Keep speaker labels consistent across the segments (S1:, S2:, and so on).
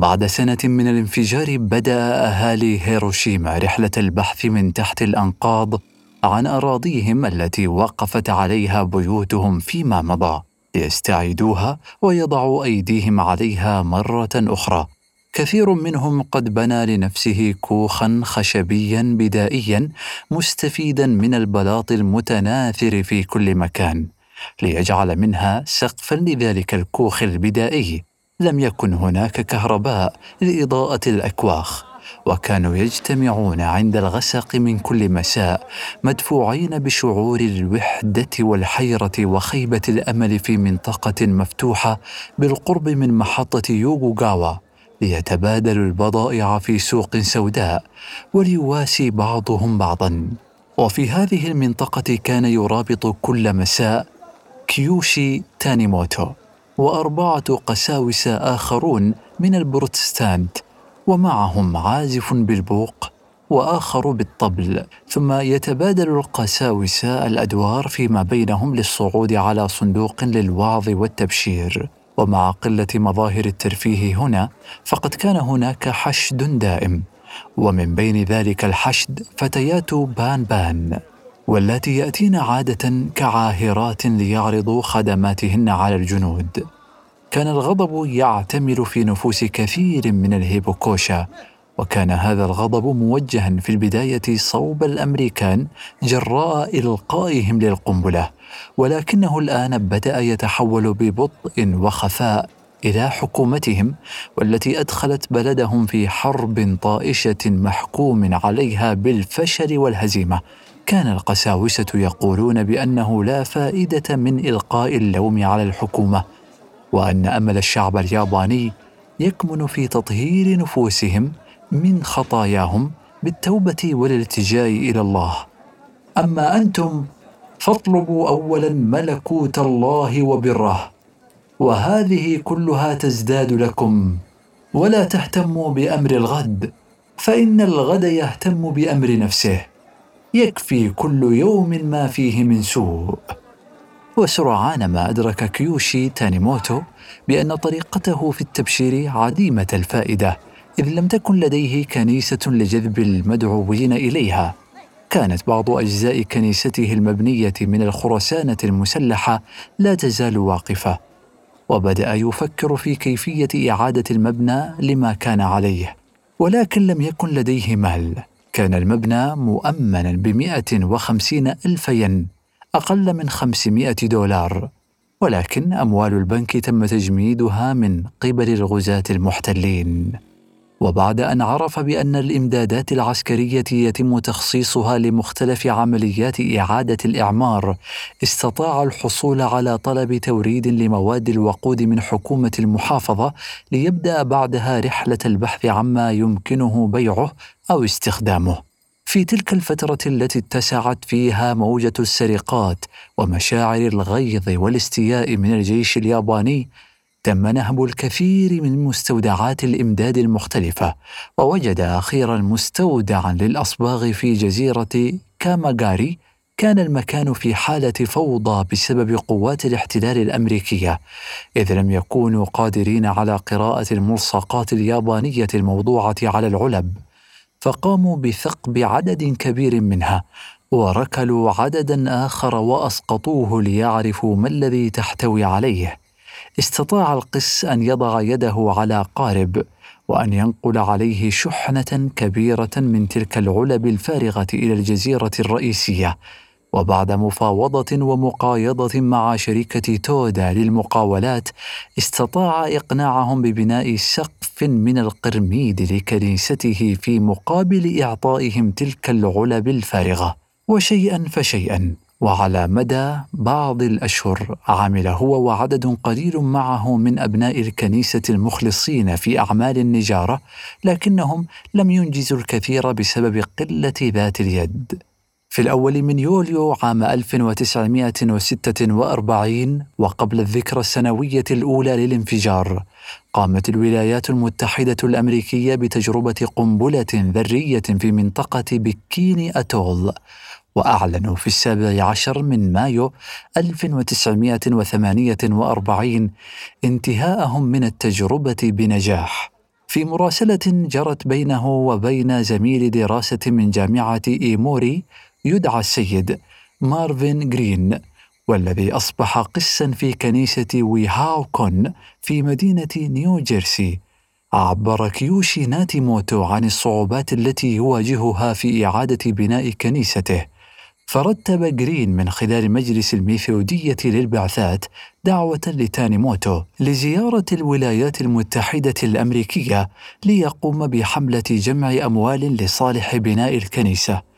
S1: بعد سنة من الانفجار بدأ أهالي هيروشيما رحلة البحث من تحت الأنقاض عن أراضيهم التي وقفت عليها بيوتهم فيما مضى ليستعيدوها ويضعوا أيديهم عليها مرة أخرى. كثير منهم قد بنى لنفسه كوخا خشبيا بدائيا مستفيدا من البلاط المتناثر في كل مكان ليجعل منها سقفا لذلك الكوخ البدائي. لم يكن هناك كهرباء لإضاءة الأكواخ وكانوا يجتمعون عند الغسق من كل مساء مدفوعين بشعور الوحدة والحيرة وخيبة الأمل في منطقة مفتوحة بالقرب من محطة يوغوغاوا ليتبادلوا البضائع في سوق سوداء وليواسي بعضهم بعضا. وفي هذه المنطقة كان يرابط كل مساء كيوشي تانيموتو. وأربعة قساوسه آخرون من البروتستانت ومعهم عازف بالبوق وآخر بالطبل. ثم يتبادل القساوسه الأدوار فيما بينهم للصعود على صندوق للوعظ والتبشير. ومع قلة مظاهر الترفيه هنا فقد كان هناك حشد دائم. ومن بين ذلك الحشد فتيات بان بان واللاتي يأتين عادة كعاهرات ليعرضوا خدماتهن على الجنود. كان الغضب يعتمل في نفوس كثير من الهيبوكوشا وكان هذا الغضب موجها في البداية صوب الأمريكان جراء إلقائهم للقنبلة ولكنه الآن بدأ يتحول ببطء وخفاء إلى حكومتهم والتي أدخلت بلدهم في حرب طائشة محكوم عليها بالفشل والهزيمة. كان القساوسة يقولون بأنه لا فائدة من إلقاء اللوم على الحكومة. وأن أمل الشعب الياباني يكمن في تطهير نفوسهم من خطاياهم بالتوبة والالتجاء إلى الله. أما أنتم فاطلبوا اولا ملكوت الله وبره وهذه كلها تزداد لكم. ولا تهتموا بأمر الغد فإن الغد يهتم بأمر نفسه. يكفي كل يوم ما فيه من سوء. وسرعان ما أدرك كيوشي تانيموتو بأن طريقته في التبشير عديمة الفائدة إذ لم تكن لديه كنيسة لجذب المدعوين إليها. كانت بعض أجزاء كنيسته المبنية من الخرسانة المسلحة لا تزال واقفة وبدأ يفكر في كيفية إعادة المبنى لما كان عليه. ولكن لم يكن لديه مال كان المبنى مؤمنا بمئة وخمسين ألف ين أقل من 500 دولار ولكن أموال البنك تم تجميدها من قبل الغزاة المحتلين. وبعد أن عرف بأن الإمدادات العسكرية يتم تخصيصها لمختلف عمليات إعادة الإعمار استطاع الحصول على طلب توريد لمواد الوقود من حكومة المحافظة ليبدأ بعدها رحلة البحث عما يمكنه بيعه أو استخدامه. في تلك الفترة التي اتسعت فيها موجة السرقات ومشاعر الغيظ والاستياء من الجيش الياباني تم نهب الكثير من مستودعات الإمداد المختلفة ووجد أخيرا مستودعا للأصباغ في جزيرة كاماغاري. كان المكان في حالة فوضى بسبب قوات الاحتلال الأمريكية إذ لم يكونوا قادرين على قراءة الملصقات اليابانية الموضوعة على العلب. فقاموا بثقب عدد كبير منها وركلوا عددا آخر وأسقطوه ليعرفوا ما الذي تحتوي عليه. استطاع القس أن يضع يده على قارب وأن ينقل عليه شحنة كبيرة من تلك العلب الفارغة إلى الجزيرة الرئيسية. وبعد مفاوضة ومقايضة مع شركة تودا للمقاولات استطاع إقناعهم ببناء سقف من القرميد لكنيسته في مقابل إعطائهم تلك العلب الفارغة وشيئا فشيئا وعلى مدى بعض الأشهر عمل هو وعدد قليل معه من أبناء الكنيسة المخلصين في أعمال النجارة لكنهم لم ينجزوا الكثير بسبب قلة ذات اليد. في الأول من يوليو عام 1946 وقبل الذكرى السنوية الأولى للانفجار قامت الولايات المتحدة الأمريكية بتجربة قنبلة ذرية في منطقة بكيني أتول وأعلنوا في السابع عشر من مايو 1948 انتهاءهم من التجربة بنجاح. في مراسلة جرت بينه وبين زميل دراسة من جامعة إيموري يدعى السيد مارفين جرين والذي أصبح قسا في كنيسة ويهاوكون في مدينة نيو جيرسي. عبر كيوشي ناتيموتو عن الصعوبات التي يواجهها في إعادة بناء كنيسته. فرتب جرين من خلال مجلس الميثودية للبعثات دعوة لتانيموتو لزيارة الولايات المتحدة الأمريكية ليقوم بحملة جمع أموال لصالح بناء الكنيسة.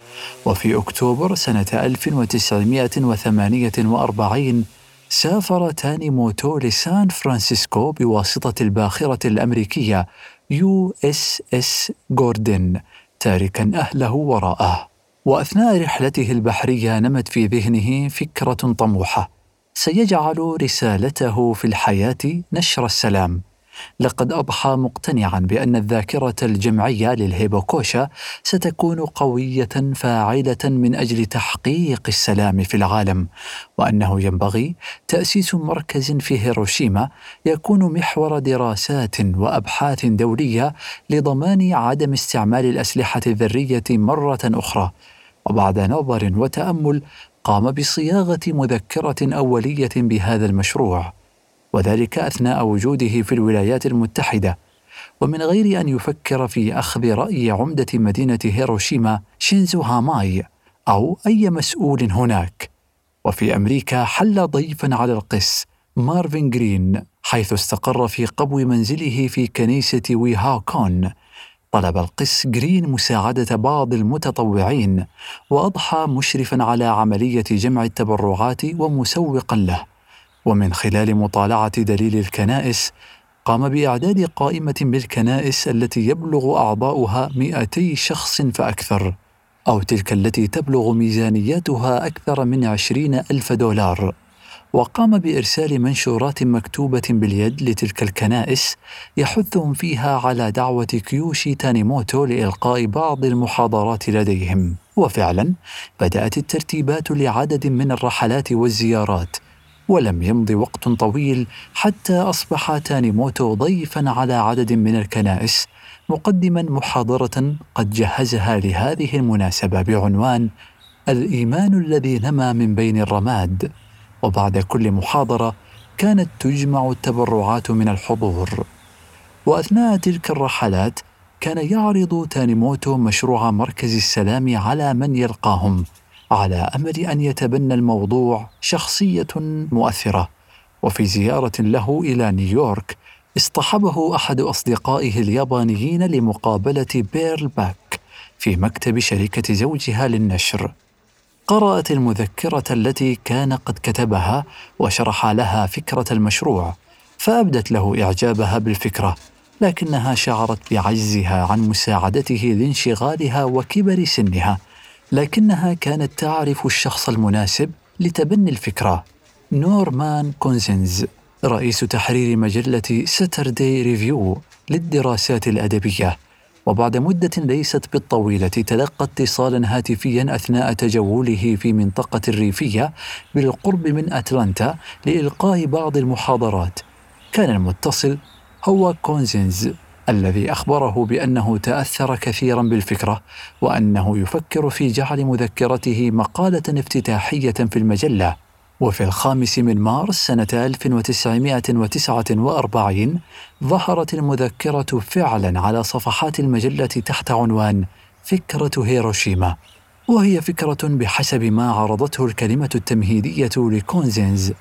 S1: وفي أكتوبر سنة 1948 سافر تانيموتو لسان فرانسيسكو بواسطة الباخرة الأمريكية يو إس إس جوردن تاركا أهله وراءه. وأثناء رحلته البحرية نمت في ذهنه فكرة طموحة سيجعل رسالته في الحياة نشر السلام. لقد أضحى مقتنعا بأن الذاكرة الجمعية للهيبوكوشا ستكون قوية فاعلة من أجل تحقيق السلام في العالم وأنه ينبغي تأسيس مركز في هيروشيما يكون محور دراسات وأبحاث دولية لضمان عدم استعمال الأسلحة الذرية مرة أخرى. وبعد نظر وتأمل قام بصياغة مذكرة أولية بهذا المشروع. وذلك أثناء وجوده في الولايات المتحدة. ومن غير أن يفكر في أخذ رأي عمدة مدينة هيروشيما شينزو هاماي أو أي مسؤول هناك. وفي أمريكا حل ضيفا على القس مارفن جرين حيث استقر في قبو منزله في كنيسة ويهاكون. طلب القس جرين مساعدة بعض المتطوعين وأضحى مشرفا على عملية جمع التبرعات ومسوقا له. ومن خلال مطالعة دليل الكنائس قام بإعداد قائمة بالكنائس التي يبلغ أعضاؤها 200 شخص فأكثر أو تلك التي تبلغ ميزانياتها أكثر من عشرين ألف دولار. وقام بإرسال منشورات مكتوبة باليد لتلك الكنائس يحثهم فيها على دعوة كيوشي تانيموتو لإلقاء بعض المحاضرات لديهم. وفعلا بدأت الترتيبات لعدد من الرحلات والزيارات ولم يمض وقت طويل حتى أصبح تانيموتو ضيفا على عدد من الكنائس مقدما محاضرة قد جهزها لهذه المناسبة بعنوان الإيمان الذي نما من بين الرماد. وبعد كل محاضرة كانت تجمع التبرعات من الحضور. وأثناء تلك الرحلات كان يعرض تانيموتو مشروع مركز السلام على من يلقاهم. على أمل أن يتبنى الموضوع شخصية مؤثرة. وفي زيارة له إلى نيويورك اصطحبه أحد أصدقائه اليابانيين لمقابلة بيرل باك في مكتب شركة زوجها للنشر. قرأت المذكرة التي كان قد كتبها وشرح لها فكرة المشروع فأبدت له إعجابها بالفكرة لكنها شعرت بعجزها عن مساعدته لانشغالها وكبر سنها. لكنها كانت تعرف الشخص المناسب لتبني الفكرة. نورمان كونزنز رئيس تحرير مجلة ساتردي ريفيو للدراسات الأدبية. وبعد مدة ليست بالطويلة تلقى اتصالا هاتفيا أثناء تجوله في منطقة الريفية بالقرب من أتلانتا لإلقاء بعض المحاضرات. كان المتصل هو كونزنز الذي أخبره بأنه تأثر كثيرا بالفكرة وأنه يفكر في جعل مذكرته مقالة افتتاحية في المجلة. وفي الخامس من مارس سنة 1949 ظهرت المذكرة فعلا على صفحات المجلة تحت عنوان فكرة هيروشيما. وهي فكرة بحسب ما عرضته الكلمة التمهيدية لكونزينز.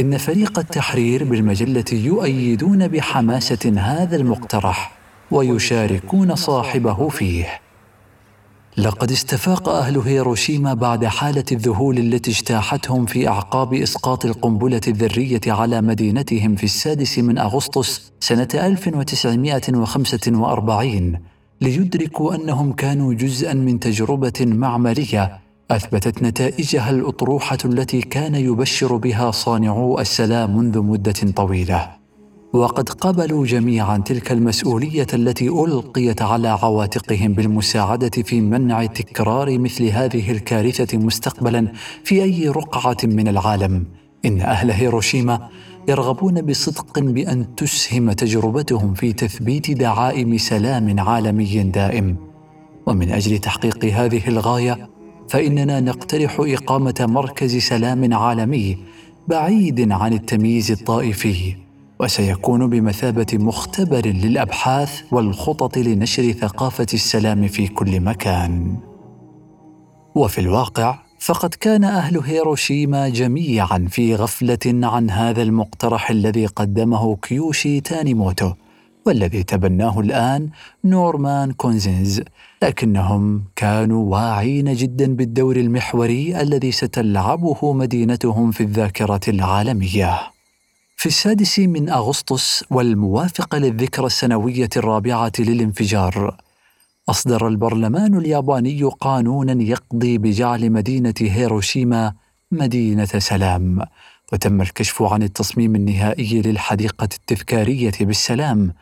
S1: إن فريق التحرير بالمجلة يؤيدون بحماسة هذا المقترح ويشاركون صاحبه فيه. لقد استفاق أهل هيروشيما بعد حالة الذهول التي اجتاحتهم في أعقاب إسقاط القنبلة الذرية على مدينتهم في السادس من أغسطس سنة 1945 ليدركوا أنهم كانوا جزءا من تجربة معملية أثبتت نتائجها الأطروحة التي كان يبشر بها صانعو السلام منذ مدة طويلة. وقد قبلوا جميعا تلك المسؤولية التي ألقيت على عواتقهم بالمساعدة في منع تكرار مثل هذه الكارثة مستقبلا في أي رقعة من العالم. إن أهل هيروشيما يرغبون بصدق بأن تسهم تجربتهم في تثبيت دعائم سلام عالمي دائم. ومن أجل تحقيق هذه الغاية فإننا نقترح إقامة مركز سلام عالمي بعيد عن التمييز الطائفي وسيكون بمثابة مختبر للأبحاث والخطط لنشر ثقافة السلام في كل مكان. وفي الواقع فقد كان أهل هيروشيما جميعا في غفلة عن هذا المقترح الذي قدمه كيوشي تانيموتو والذي تبناه الآن نورمان كونزينز لكنهم كانوا واعين جدا بالدور المحوري الذي ستلعبه مدينتهم في الذاكرة العالمية. في السادس من أغسطس والموافق للذكرى السنوية الرابعة للانفجار أصدر البرلمان الياباني قانونا يقضي بجعل مدينة هيروشيما مدينة سلام. وتم الكشف عن التصميم النهائي للحديقة التذكارية بالسلام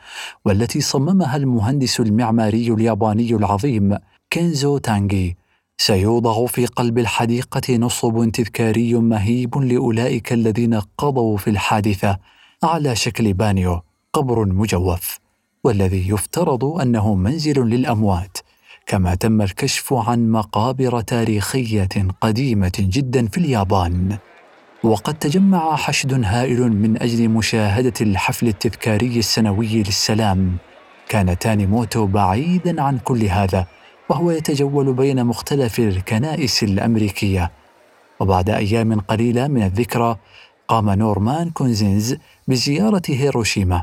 S1: والتي صممها المهندس المعماري الياباني العظيم كينزو تانجي سيوضع في قلب الحديقة نصب تذكاري مهيب لأولئك الذين قضوا في الحادثة على شكل بانيو قبر مجوف. والذي يفترض أنه منزل للأموات كما تم الكشف عن مقابر تاريخية قديمة جدا في اليابان. وقد تجمع حشد هائل من أجل مشاهدة الحفل التذكاري السنوي للسلام. كان تانيموتو بعيدا عن كل هذا وهو يتجول بين مختلف الكنائس الأمريكية. وبعد أيام قليلة من الذكرى قام نورمان كونزينز بزيارة هيروشيما.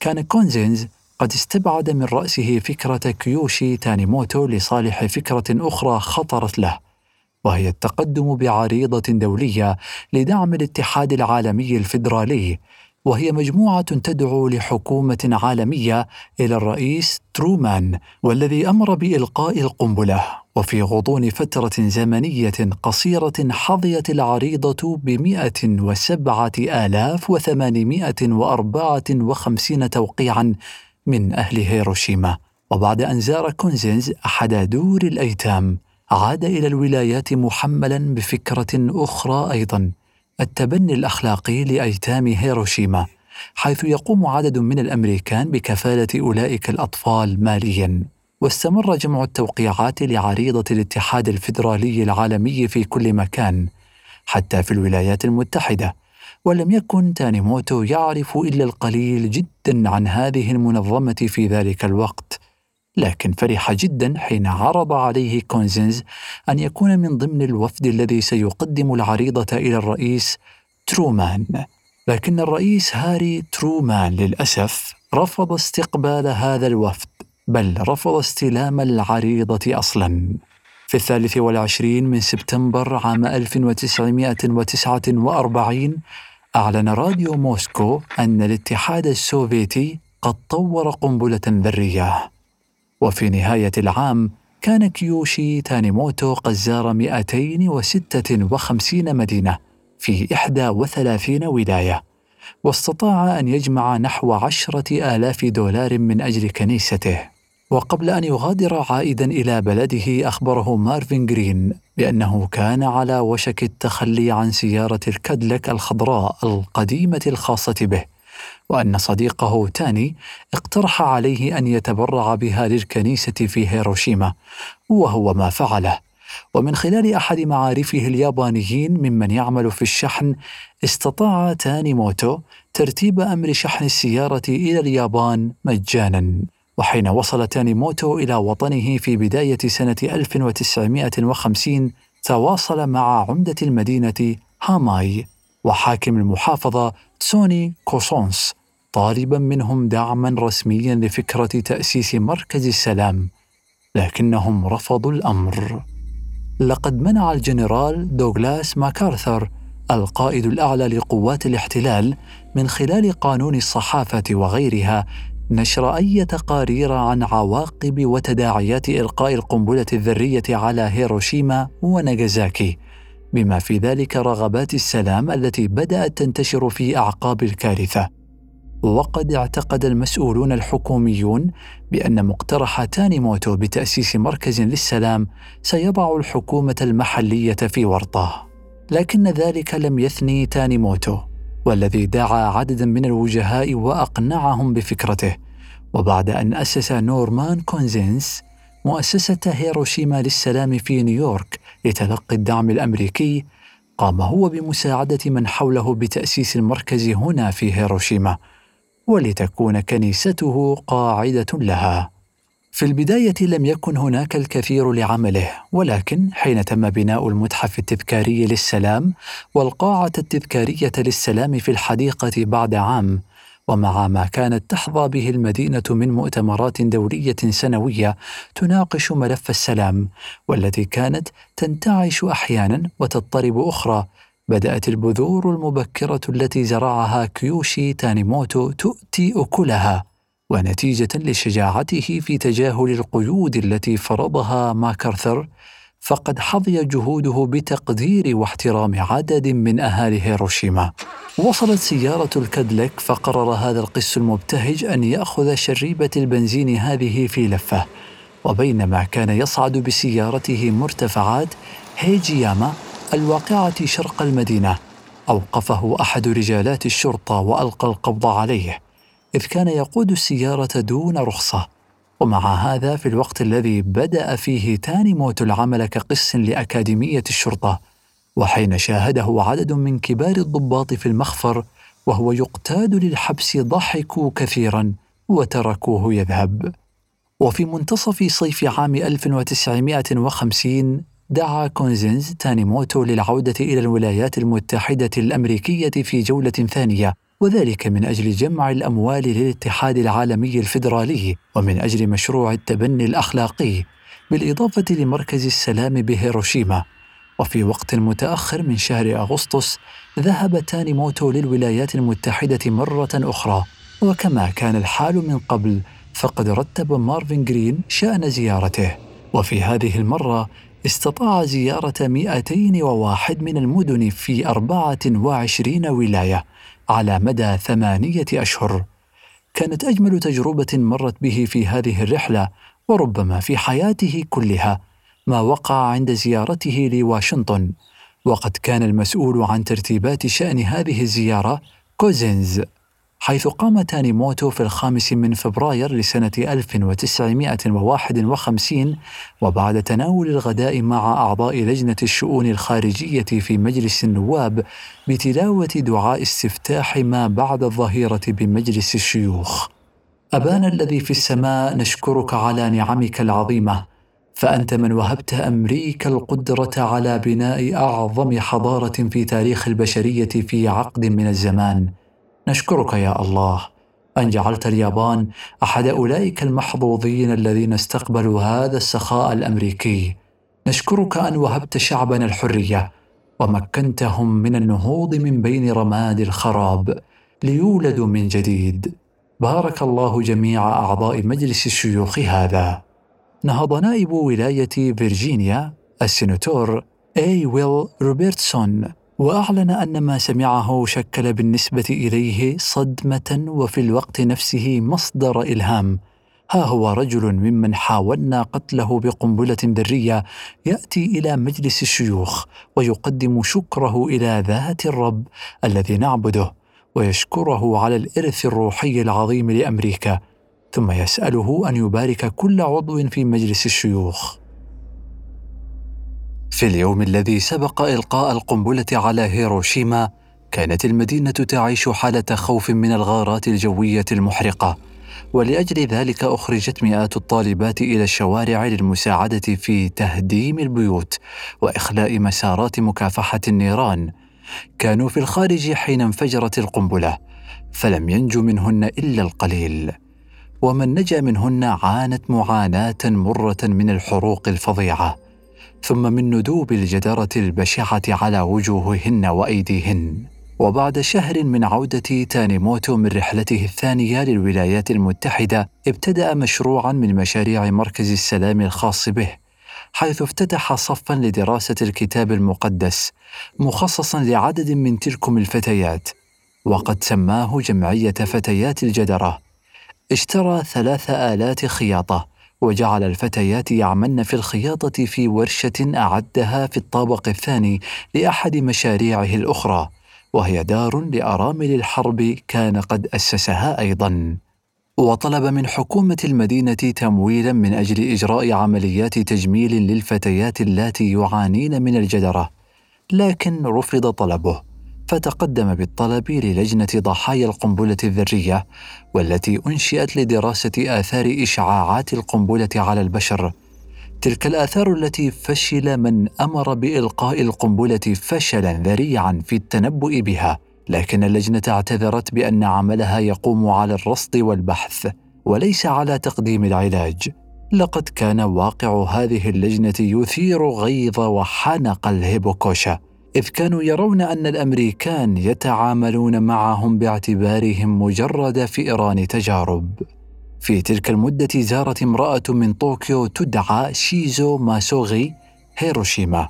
S1: كان كونزينز قد استبعد من رأسه فكرة كيوشي تانيموتو لصالح فكرة أخرى خطرت له. وهي التقدم بعريضة دولية لدعم الاتحاد العالمي الفيدرالي وهي مجموعة تدعو لحكومة عالمية إلى الرئيس ترومان والذي أمر بإلقاء القنبلة وفي غضون فترة زمنية قصيرة حظيت العريضة بمئة وسبعة آلاف وثمانمائة وأربعة وخمسين توقيعا من أهل هيروشيما. وبعد أن زار كونزينز أحد دور الأيتام عاد إلى الولايات محملا بفكرة أخرى أيضا التبني الأخلاقي لأيتام هيروشيما حيث يقوم عدد من الأمريكان بكفالة أولئك الأطفال ماليا. واستمر جمع التوقيعات لعريضة الاتحاد الفيدرالي العالمي في كل مكان حتى في الولايات المتحدة. ولم يكن تانيموتو يعرف إلا القليل جدا عن هذه المنظمة في ذلك الوقت. لكن فرح جدا حين عرض عليه كونزنز أن يكون من ضمن الوفد الذي سيقدم العريضة إلى الرئيس ترومان. لكن الرئيس هاري ترومان للأسف رفض استقبال هذا الوفد بل رفض استلام العريضة أصلا. في الثالث والعشرين من سبتمبر عام 1949 أعلن راديو موسكو أن الاتحاد السوفيتي قد طور قنبلة ذرية وفي نهاية العام كان كيوشي تانيموتو قد زار 256 مدينة في 31 ولاية واستطاع أن يجمع نحو عشرة آلاف دولار من أجل كنيسته. وقبل أن يغادر عائدا إلى بلده أخبره مارفين جرين بأنه كان على وشك التخلي عن سيارة الكادلك الخضراء القديمة الخاصة به. وأن صديقه تاني اقترح عليه أن يتبرع بها للكنيسة في هيروشيما وهو ما فعله. ومن خلال أحد معارفه اليابانيين ممن يعمل في الشحن استطاع تاني موتو ترتيب أمر شحن السيارة إلى اليابان مجانا. وحين وصل تانيموتو إلى وطنه في بداية سنة 1950 تواصل مع عمدة المدينة هاماي وحاكم المحافظة تسوني كوسونس طالبا منهم دعما رسميا لفكرة تأسيس مركز السلام لكنهم رفضوا الأمر. لقد منع الجنرال دوغلاس ماكارثر القائد الأعلى لقوات الاحتلال من خلال قانون الصحافة وغيرها نشر أي تقارير عن عواقب وتداعيات إلقاء القنبلة الذرية على هيروشيما وناغازاكي بما في ذلك رغبات السلام التي بدأت تنتشر في أعقاب الكارثة. وقد اعتقد المسؤولون الحكوميون بأن مقترح تانيموتو بتأسيس مركز للسلام سيضع الحكومة المحلية في ورطة لكن ذلك لم يثني تانيموتو والذي دعا عددا من الوجهاء وأقنعهم بفكرته. وبعد أن أسس نورمان كونزينس مؤسسة هيروشيما للسلام في نيويورك لتلقي الدعم الأمريكي قام هو بمساعدة من حوله بتأسيس المركز هنا في هيروشيما ولتكون كنيسته قاعدة لها. في البداية لم يكن هناك الكثير لعمله ولكن حين تم بناء المتحف التذكاري للسلام والقاعة التذكارية للسلام في الحديقة بعد عام ومع ما كانت تحظى به المدينة من مؤتمرات دولية سنوية تناقش ملف السلام والتي كانت تنتعش أحيانا وتضطرب أخرى. بدأت البذور المبكرة التي زرعها كيوشي تانيموتو تؤتي أكلها ونتيجة لشجاعته في تجاهل القيود التي فرضها ماكارثر. فقد حظي جهوده بتقدير واحترام عدد من أهالي هيروشيما. وصلت سيارة الكادلك فقرر هذا القس المبتهج أن يأخذ شريبة البنزين هذه في لفة. وبينما كان يصعد بسيارته مرتفعات هيجياما الواقعة شرق المدينة. أوقفه أحد رجالات الشرطة وألقى القبض عليه. إذ كان يقود السيارة دون رخصة. ومع هذا في الوقت الذي بدأ فيه تاني موت العمل كقس لأكاديمية الشرطة وحين شاهده عدد من كبار الضباط في المخفر وهو يقتاد للحبس ضحكوا كثيرا وتركوه يذهب. وفي منتصف صيف عام 1950 دعا كونزنز تانيموتو للعودة إلى الولايات المتحدة الأمريكية في جولة ثانية وذلك من أجل جمع الأموال للاتحاد العالمي الفيدرالي ومن أجل مشروع التبني الأخلاقي بالإضافة لمركز السلام بهيروشيما. وفي وقت متأخر من شهر أغسطس ذهب تانيموتو للولايات المتحدة مرة أخرى. وكما كان الحال من قبل فقد رتب مارفن جرين شأن زيارته. وفي هذه المرة استطاع زيارة 201 من المدن في 24 ولاية. على مدى ثمانية أشهر. كانت أجمل تجربة مرت به في هذه الرحلة وربما في حياته كلها ما وقع عند زيارته لواشنطن. وقد كان المسؤول عن ترتيبات شأن هذه الزيارة كوزينز. حيث قام تانيموتو في الخامس من فبراير لسنة 1951 وبعد تناول الغداء مع أعضاء لجنة الشؤون الخارجية في مجلس النواب بتلاوة دعاء استفتاح ما بعد الظهيرة بمجلس الشيوخ. أبانا الذي في السماء نشكرك على نعمك العظيمة فأنت من وهبت أمريكا القدرة على بناء أعظم حضارة في تاريخ البشرية في عقد من الزمان نشكرك يا الله أن جعلت اليابان أحد أولئك المحظوظين الذين استقبلوا هذا السخاء الأمريكي. نشكرك أن وهبت شعبنا الحرية ومكنتهم من النهوض من بين رماد الخراب ليولدوا من جديد. بارك الله جميع أعضاء مجلس الشيوخ هذا. نهض نائب ولاية فيرجينيا السيناتور اي ويليس روبرتسون وأعلن أن ما سمعه شكل بالنسبة إليه صدمة وفي الوقت نفسه مصدر إلهام. ها هو رجل ممن حاولنا قتله بقنبلة ذرية يأتي إلى مجلس الشيوخ ويقدم شكره إلى ذات الرب الذي نعبده ويشكره على الإرث الروحي العظيم لأمريكا ثم يسأله أن يبارك كل عضو في مجلس الشيوخ. في اليوم الذي سبق إلقاء القنبلة على هيروشيما كانت المدينة تعيش حالة خوف من الغارات الجوية المحرقة ولأجل ذلك أخرجت مئات الطالبات إلى الشوارع للمساعدة في تهديم البيوت وإخلاء مسارات مكافحة النيران. كانوا في الخارج حين انفجرت القنبلة فلم ينج منهن إلا القليل. ومن نجا منهن عانت معاناة مرة من الحروق الفظيعة. ثم من ندوب الجدرة البشعة على وجوههن وأيديهن. وبعد شهر من عودة تانيموتو من رحلته الثانية للولايات المتحدة ابتدأ مشروعا من مشاريع مركز السلام الخاص به حيث افتتح صفا لدراسة الكتاب المقدس مخصصا لعدد من تلكم الفتيات. وقد سماه جمعية فتيات الجدرة. اشترى ثلاث آلات خياطة وجعل الفتيات يعملن في الخياطة في ورشة أعدها في الطابق الثاني لأحد مشاريعه الأخرى وهي دار لأرامل الحرب كان قد أسسها أيضا. وطلب من حكومة المدينة تمويلا من أجل إجراء عمليات تجميل للفتيات اللاتي يعانين من الجدرة لكن رفض طلبه. فتقدم بالطلب للجنة ضحايا القنبلة الذرية والتي أنشئت لدراسة آثار إشعاعات القنبلة على البشر. تلك الآثار التي فشل من أمر بإلقاء القنبلة فشلا ذريعا في التنبؤ بها لكن اللجنة اعتذرت بأن عملها يقوم على الرصد والبحث وليس على تقديم العلاج. لقد كان واقع هذه اللجنة يثير غيظ وحنق الهيبوكوشا. إذ كانوا يرون أن الأمريكان يتعاملون معهم باعتبارهم مجرد فئران تجارب. في تلك المدة زارت امرأة من طوكيو تدعى شيزو ماسوغي هيروشيما،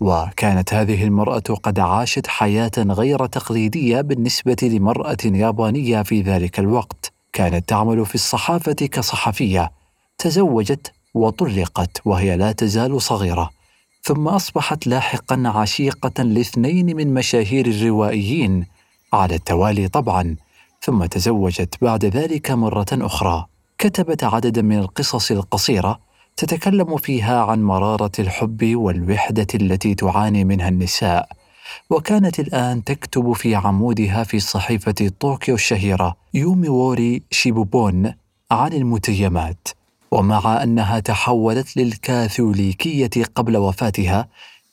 S1: وكانت هذه المرأة قد عاشت حياة غير تقليدية بالنسبة لمرأة يابانية في ذلك الوقت. كانت تعمل في الصحافة كصحفية، تزوجت وطلقت وهي لا تزال صغيرة ثم أصبحت لاحقا عشيقة لاثنين من مشاهير الروائيين. على التوالي طبعا ثم تزوجت بعد ذلك مرة أخرى. كتبت عددا من القصص القصيرة تتكلم فيها عن مرارة الحب والوحدة التي تعاني منها النساء. وكانت الآن تكتب في عمودها في صحيفة طوكيو الشهيرة يومي ووري شيبوبون عن المتيمات. ومع أنها تحولت للكاثوليكية قبل وفاتها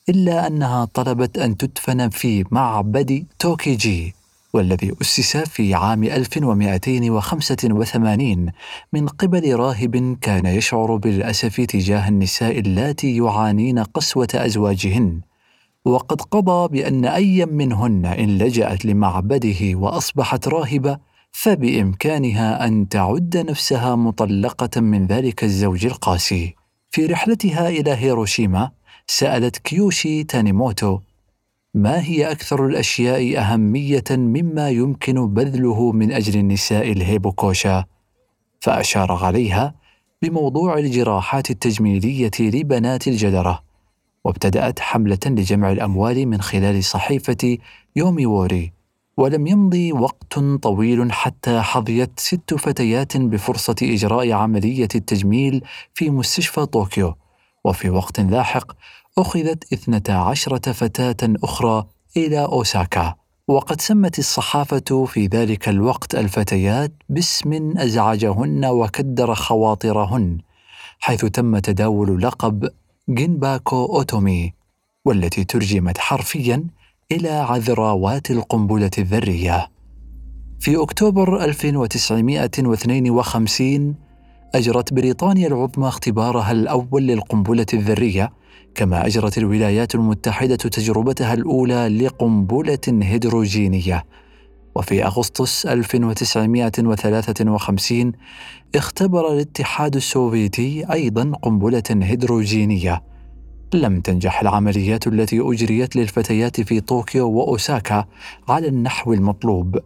S1: إلا أنها طلبت أن تدفن في معبد توكيجي والذي أسس في عام 1285 من قبل راهب كان يشعر بالأسف تجاه النساء اللاتي يعانين قسوة أزواجهن. وقد قضى بأن أي منهن إن لجأت لمعبده وأصبحت راهبة فبإمكانها أن تعد نفسها مطلقة من ذلك الزوج القاسي. في رحلتها إلى هيروشيما سألت كيوشي تانيموتو ما هي أكثر الأشياء أهمية مما يمكن بذله من أجل النساء الهيبوكوشا؟ فأشار عليها بموضوع الجراحات التجميلية لبنات الجدرة وابتدأت حملة لجمع الأموال من خلال صحيفة يومي ووري ولم يمضي وقت طويل حتى حظيت ست فتيات بفرصة إجراء عملية التجميل في مستشفى طوكيو. وفي وقت لاحق أخذت اثنتا عشرة فتاة أخرى إلى أوساكا. وقد سمت الصحافة في ذلك الوقت الفتيات باسم أزعجهن وكدر خواطرهن حيث تم تداول لقب جينباكو أوتومي والتي ترجمت حرفيا إلى عذراوات القنبلة الذرية. في أكتوبر 1952 أجرت بريطانيا العظمى اختبارها الأول للقنبلة الذرية، كما أجرت الولايات المتحدة تجربتها الأولى لقنبلة هيدروجينية. وفي أغسطس 1953 اختبر الاتحاد السوفيتي أيضا قنبلة هيدروجينية لم تنجح العمليات التي أجريت للفتيات في طوكيو وأوساكا على النحو المطلوب.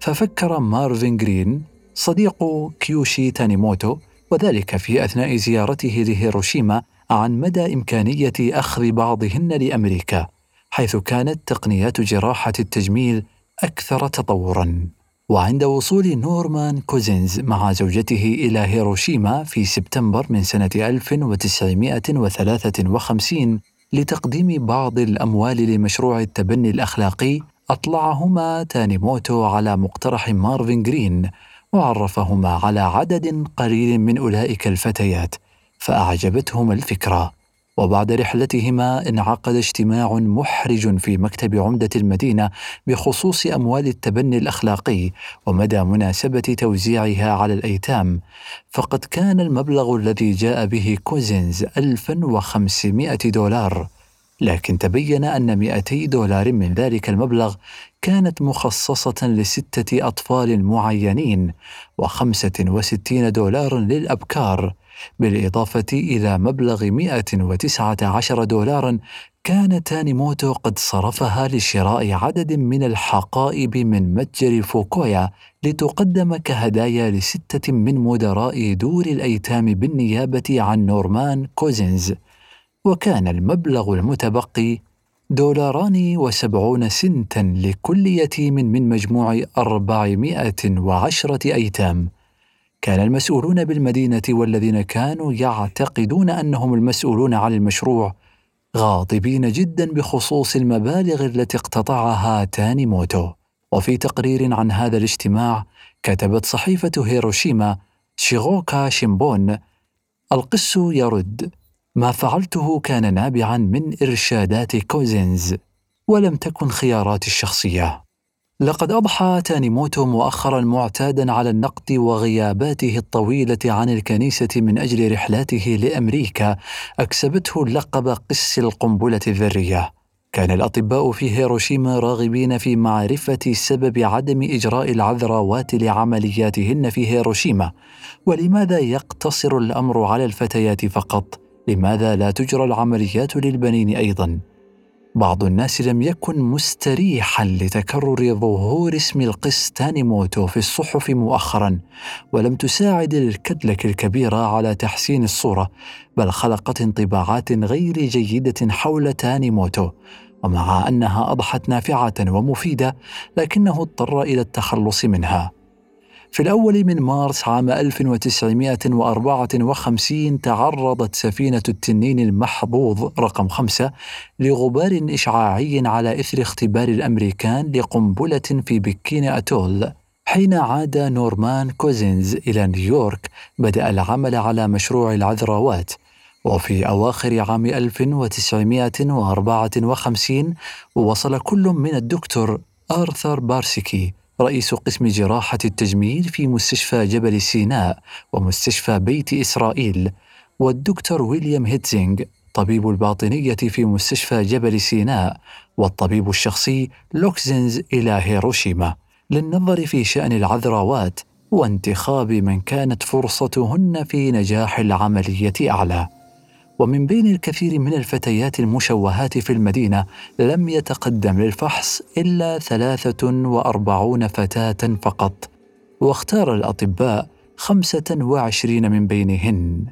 S1: ففكر مارفين جرين صديق كيوشي تانيموتو وذلك في أثناء زيارته لهيروشيما عن مدى إمكانية أخذ بعضهن لأمريكا حيث كانت تقنيات جراحة التجميل أكثر تطورا. وعند وصول نورمان كوزينز مع زوجته إلى هيروشيما في سبتمبر من سنة 1953 لتقديم بعض الأموال لمشروع التبني الأخلاقي أطلعهما تانيموتو على مقترح مارفين جرين وعرفهما على عدد قليل من أولئك الفتيات فأعجبتهما الفكرة. وبعد رحلتهما انعقد اجتماع محرج في مكتب عمدة المدينة بخصوص أموال التبني الأخلاقي ومدى مناسبة توزيعها على الأيتام. فقد كان المبلغ الذي جاء به كوزينز 1500 دولار. لكن تبين أن 200 دولار من ذلك المبلغ كانت مخصصة لستة أطفال معينين و65 دولار للأبكار. بالإضافة إلى مبلغ 119 دولارا كان تانيموتو قد صرفها لشراء عدد من الحقائب من متجر فوكويا لتقدم كهدايا لستة من مدراء دور الأيتام بالنيابة عن نورمان كوزينز. وكان المبلغ المتبقي دولاران وسبعون سنتا لكل يتيم من مجموع أربعمائة وعشرة أيتام. كان المسؤولون بالمدينة والذين كانوا يعتقدون أنهم المسؤولون عن المشروع غاضبين جدا بخصوص المبالغ التي اقتطعها تاني موتو وفي تقرير عن هذا الاجتماع كتبت صحيفة هيروشيما شيغوكا شيمبون القس يرد ما فعلته كان نابعا من إرشادات كوزينز ولم تكن خياراتي الشخصية. لقد أضحى تانيموتو مؤخرا معتادا على النقد وغياباته الطويلة عن الكنيسة من أجل رحلاته لأمريكا أكسبته لقب قس القنبلة الذرية كان الأطباء في هيروشيما راغبين في معرفة سبب عدم إجراء العذراوات لعملياتهن في هيروشيما ولماذا يقتصر الأمر على الفتيات فقط؟ لماذا لا تجرى العمليات للبنين أيضا؟ بعض الناس لم يكن مستريحا لتكرر ظهور اسم القس تانيموتو في الصحف مؤخرا ولم تساعد الكدلك الكبيرة على تحسين الصورة بل خلقت انطباعات غير جيدة حول تانيموتو ومع أنها أضحت نافعة ومفيدة لكنه اضطر إلى التخلص منها. في الأول من مارس عام 1954 تعرضت سفينة التنين المحظوظ رقم خمسة لغبار إشعاعي على إثر اختبار الأمريكان لقنبلة في بكيني أتول حين عاد نورمان كوزينز إلى نيويورك بدأ العمل على مشروع العذراوات. وفي أواخر عام 1954 وصل كل من الدكتور آرثر بارسيكي رئيس قسم جراحة التجميل في مستشفى جبل سيناء ومستشفى بيت إسرائيل والدكتور ويليام هيتزينغ طبيب الباطنية في مستشفى جبل سيناء والطبيب الشخصي لوكزنز إلى هيروشيما. للنظر في شأن العذراوات وانتخاب من كانت فرصتهن في نجاح العملية أعلى. ومن بين الكثير من الفتيات المشوهات في المدينة لم يتقدم للفحص إلا ثلاثة وأربعون فتاة فقط واختار الأطباء خمسة وعشرين من بينهن.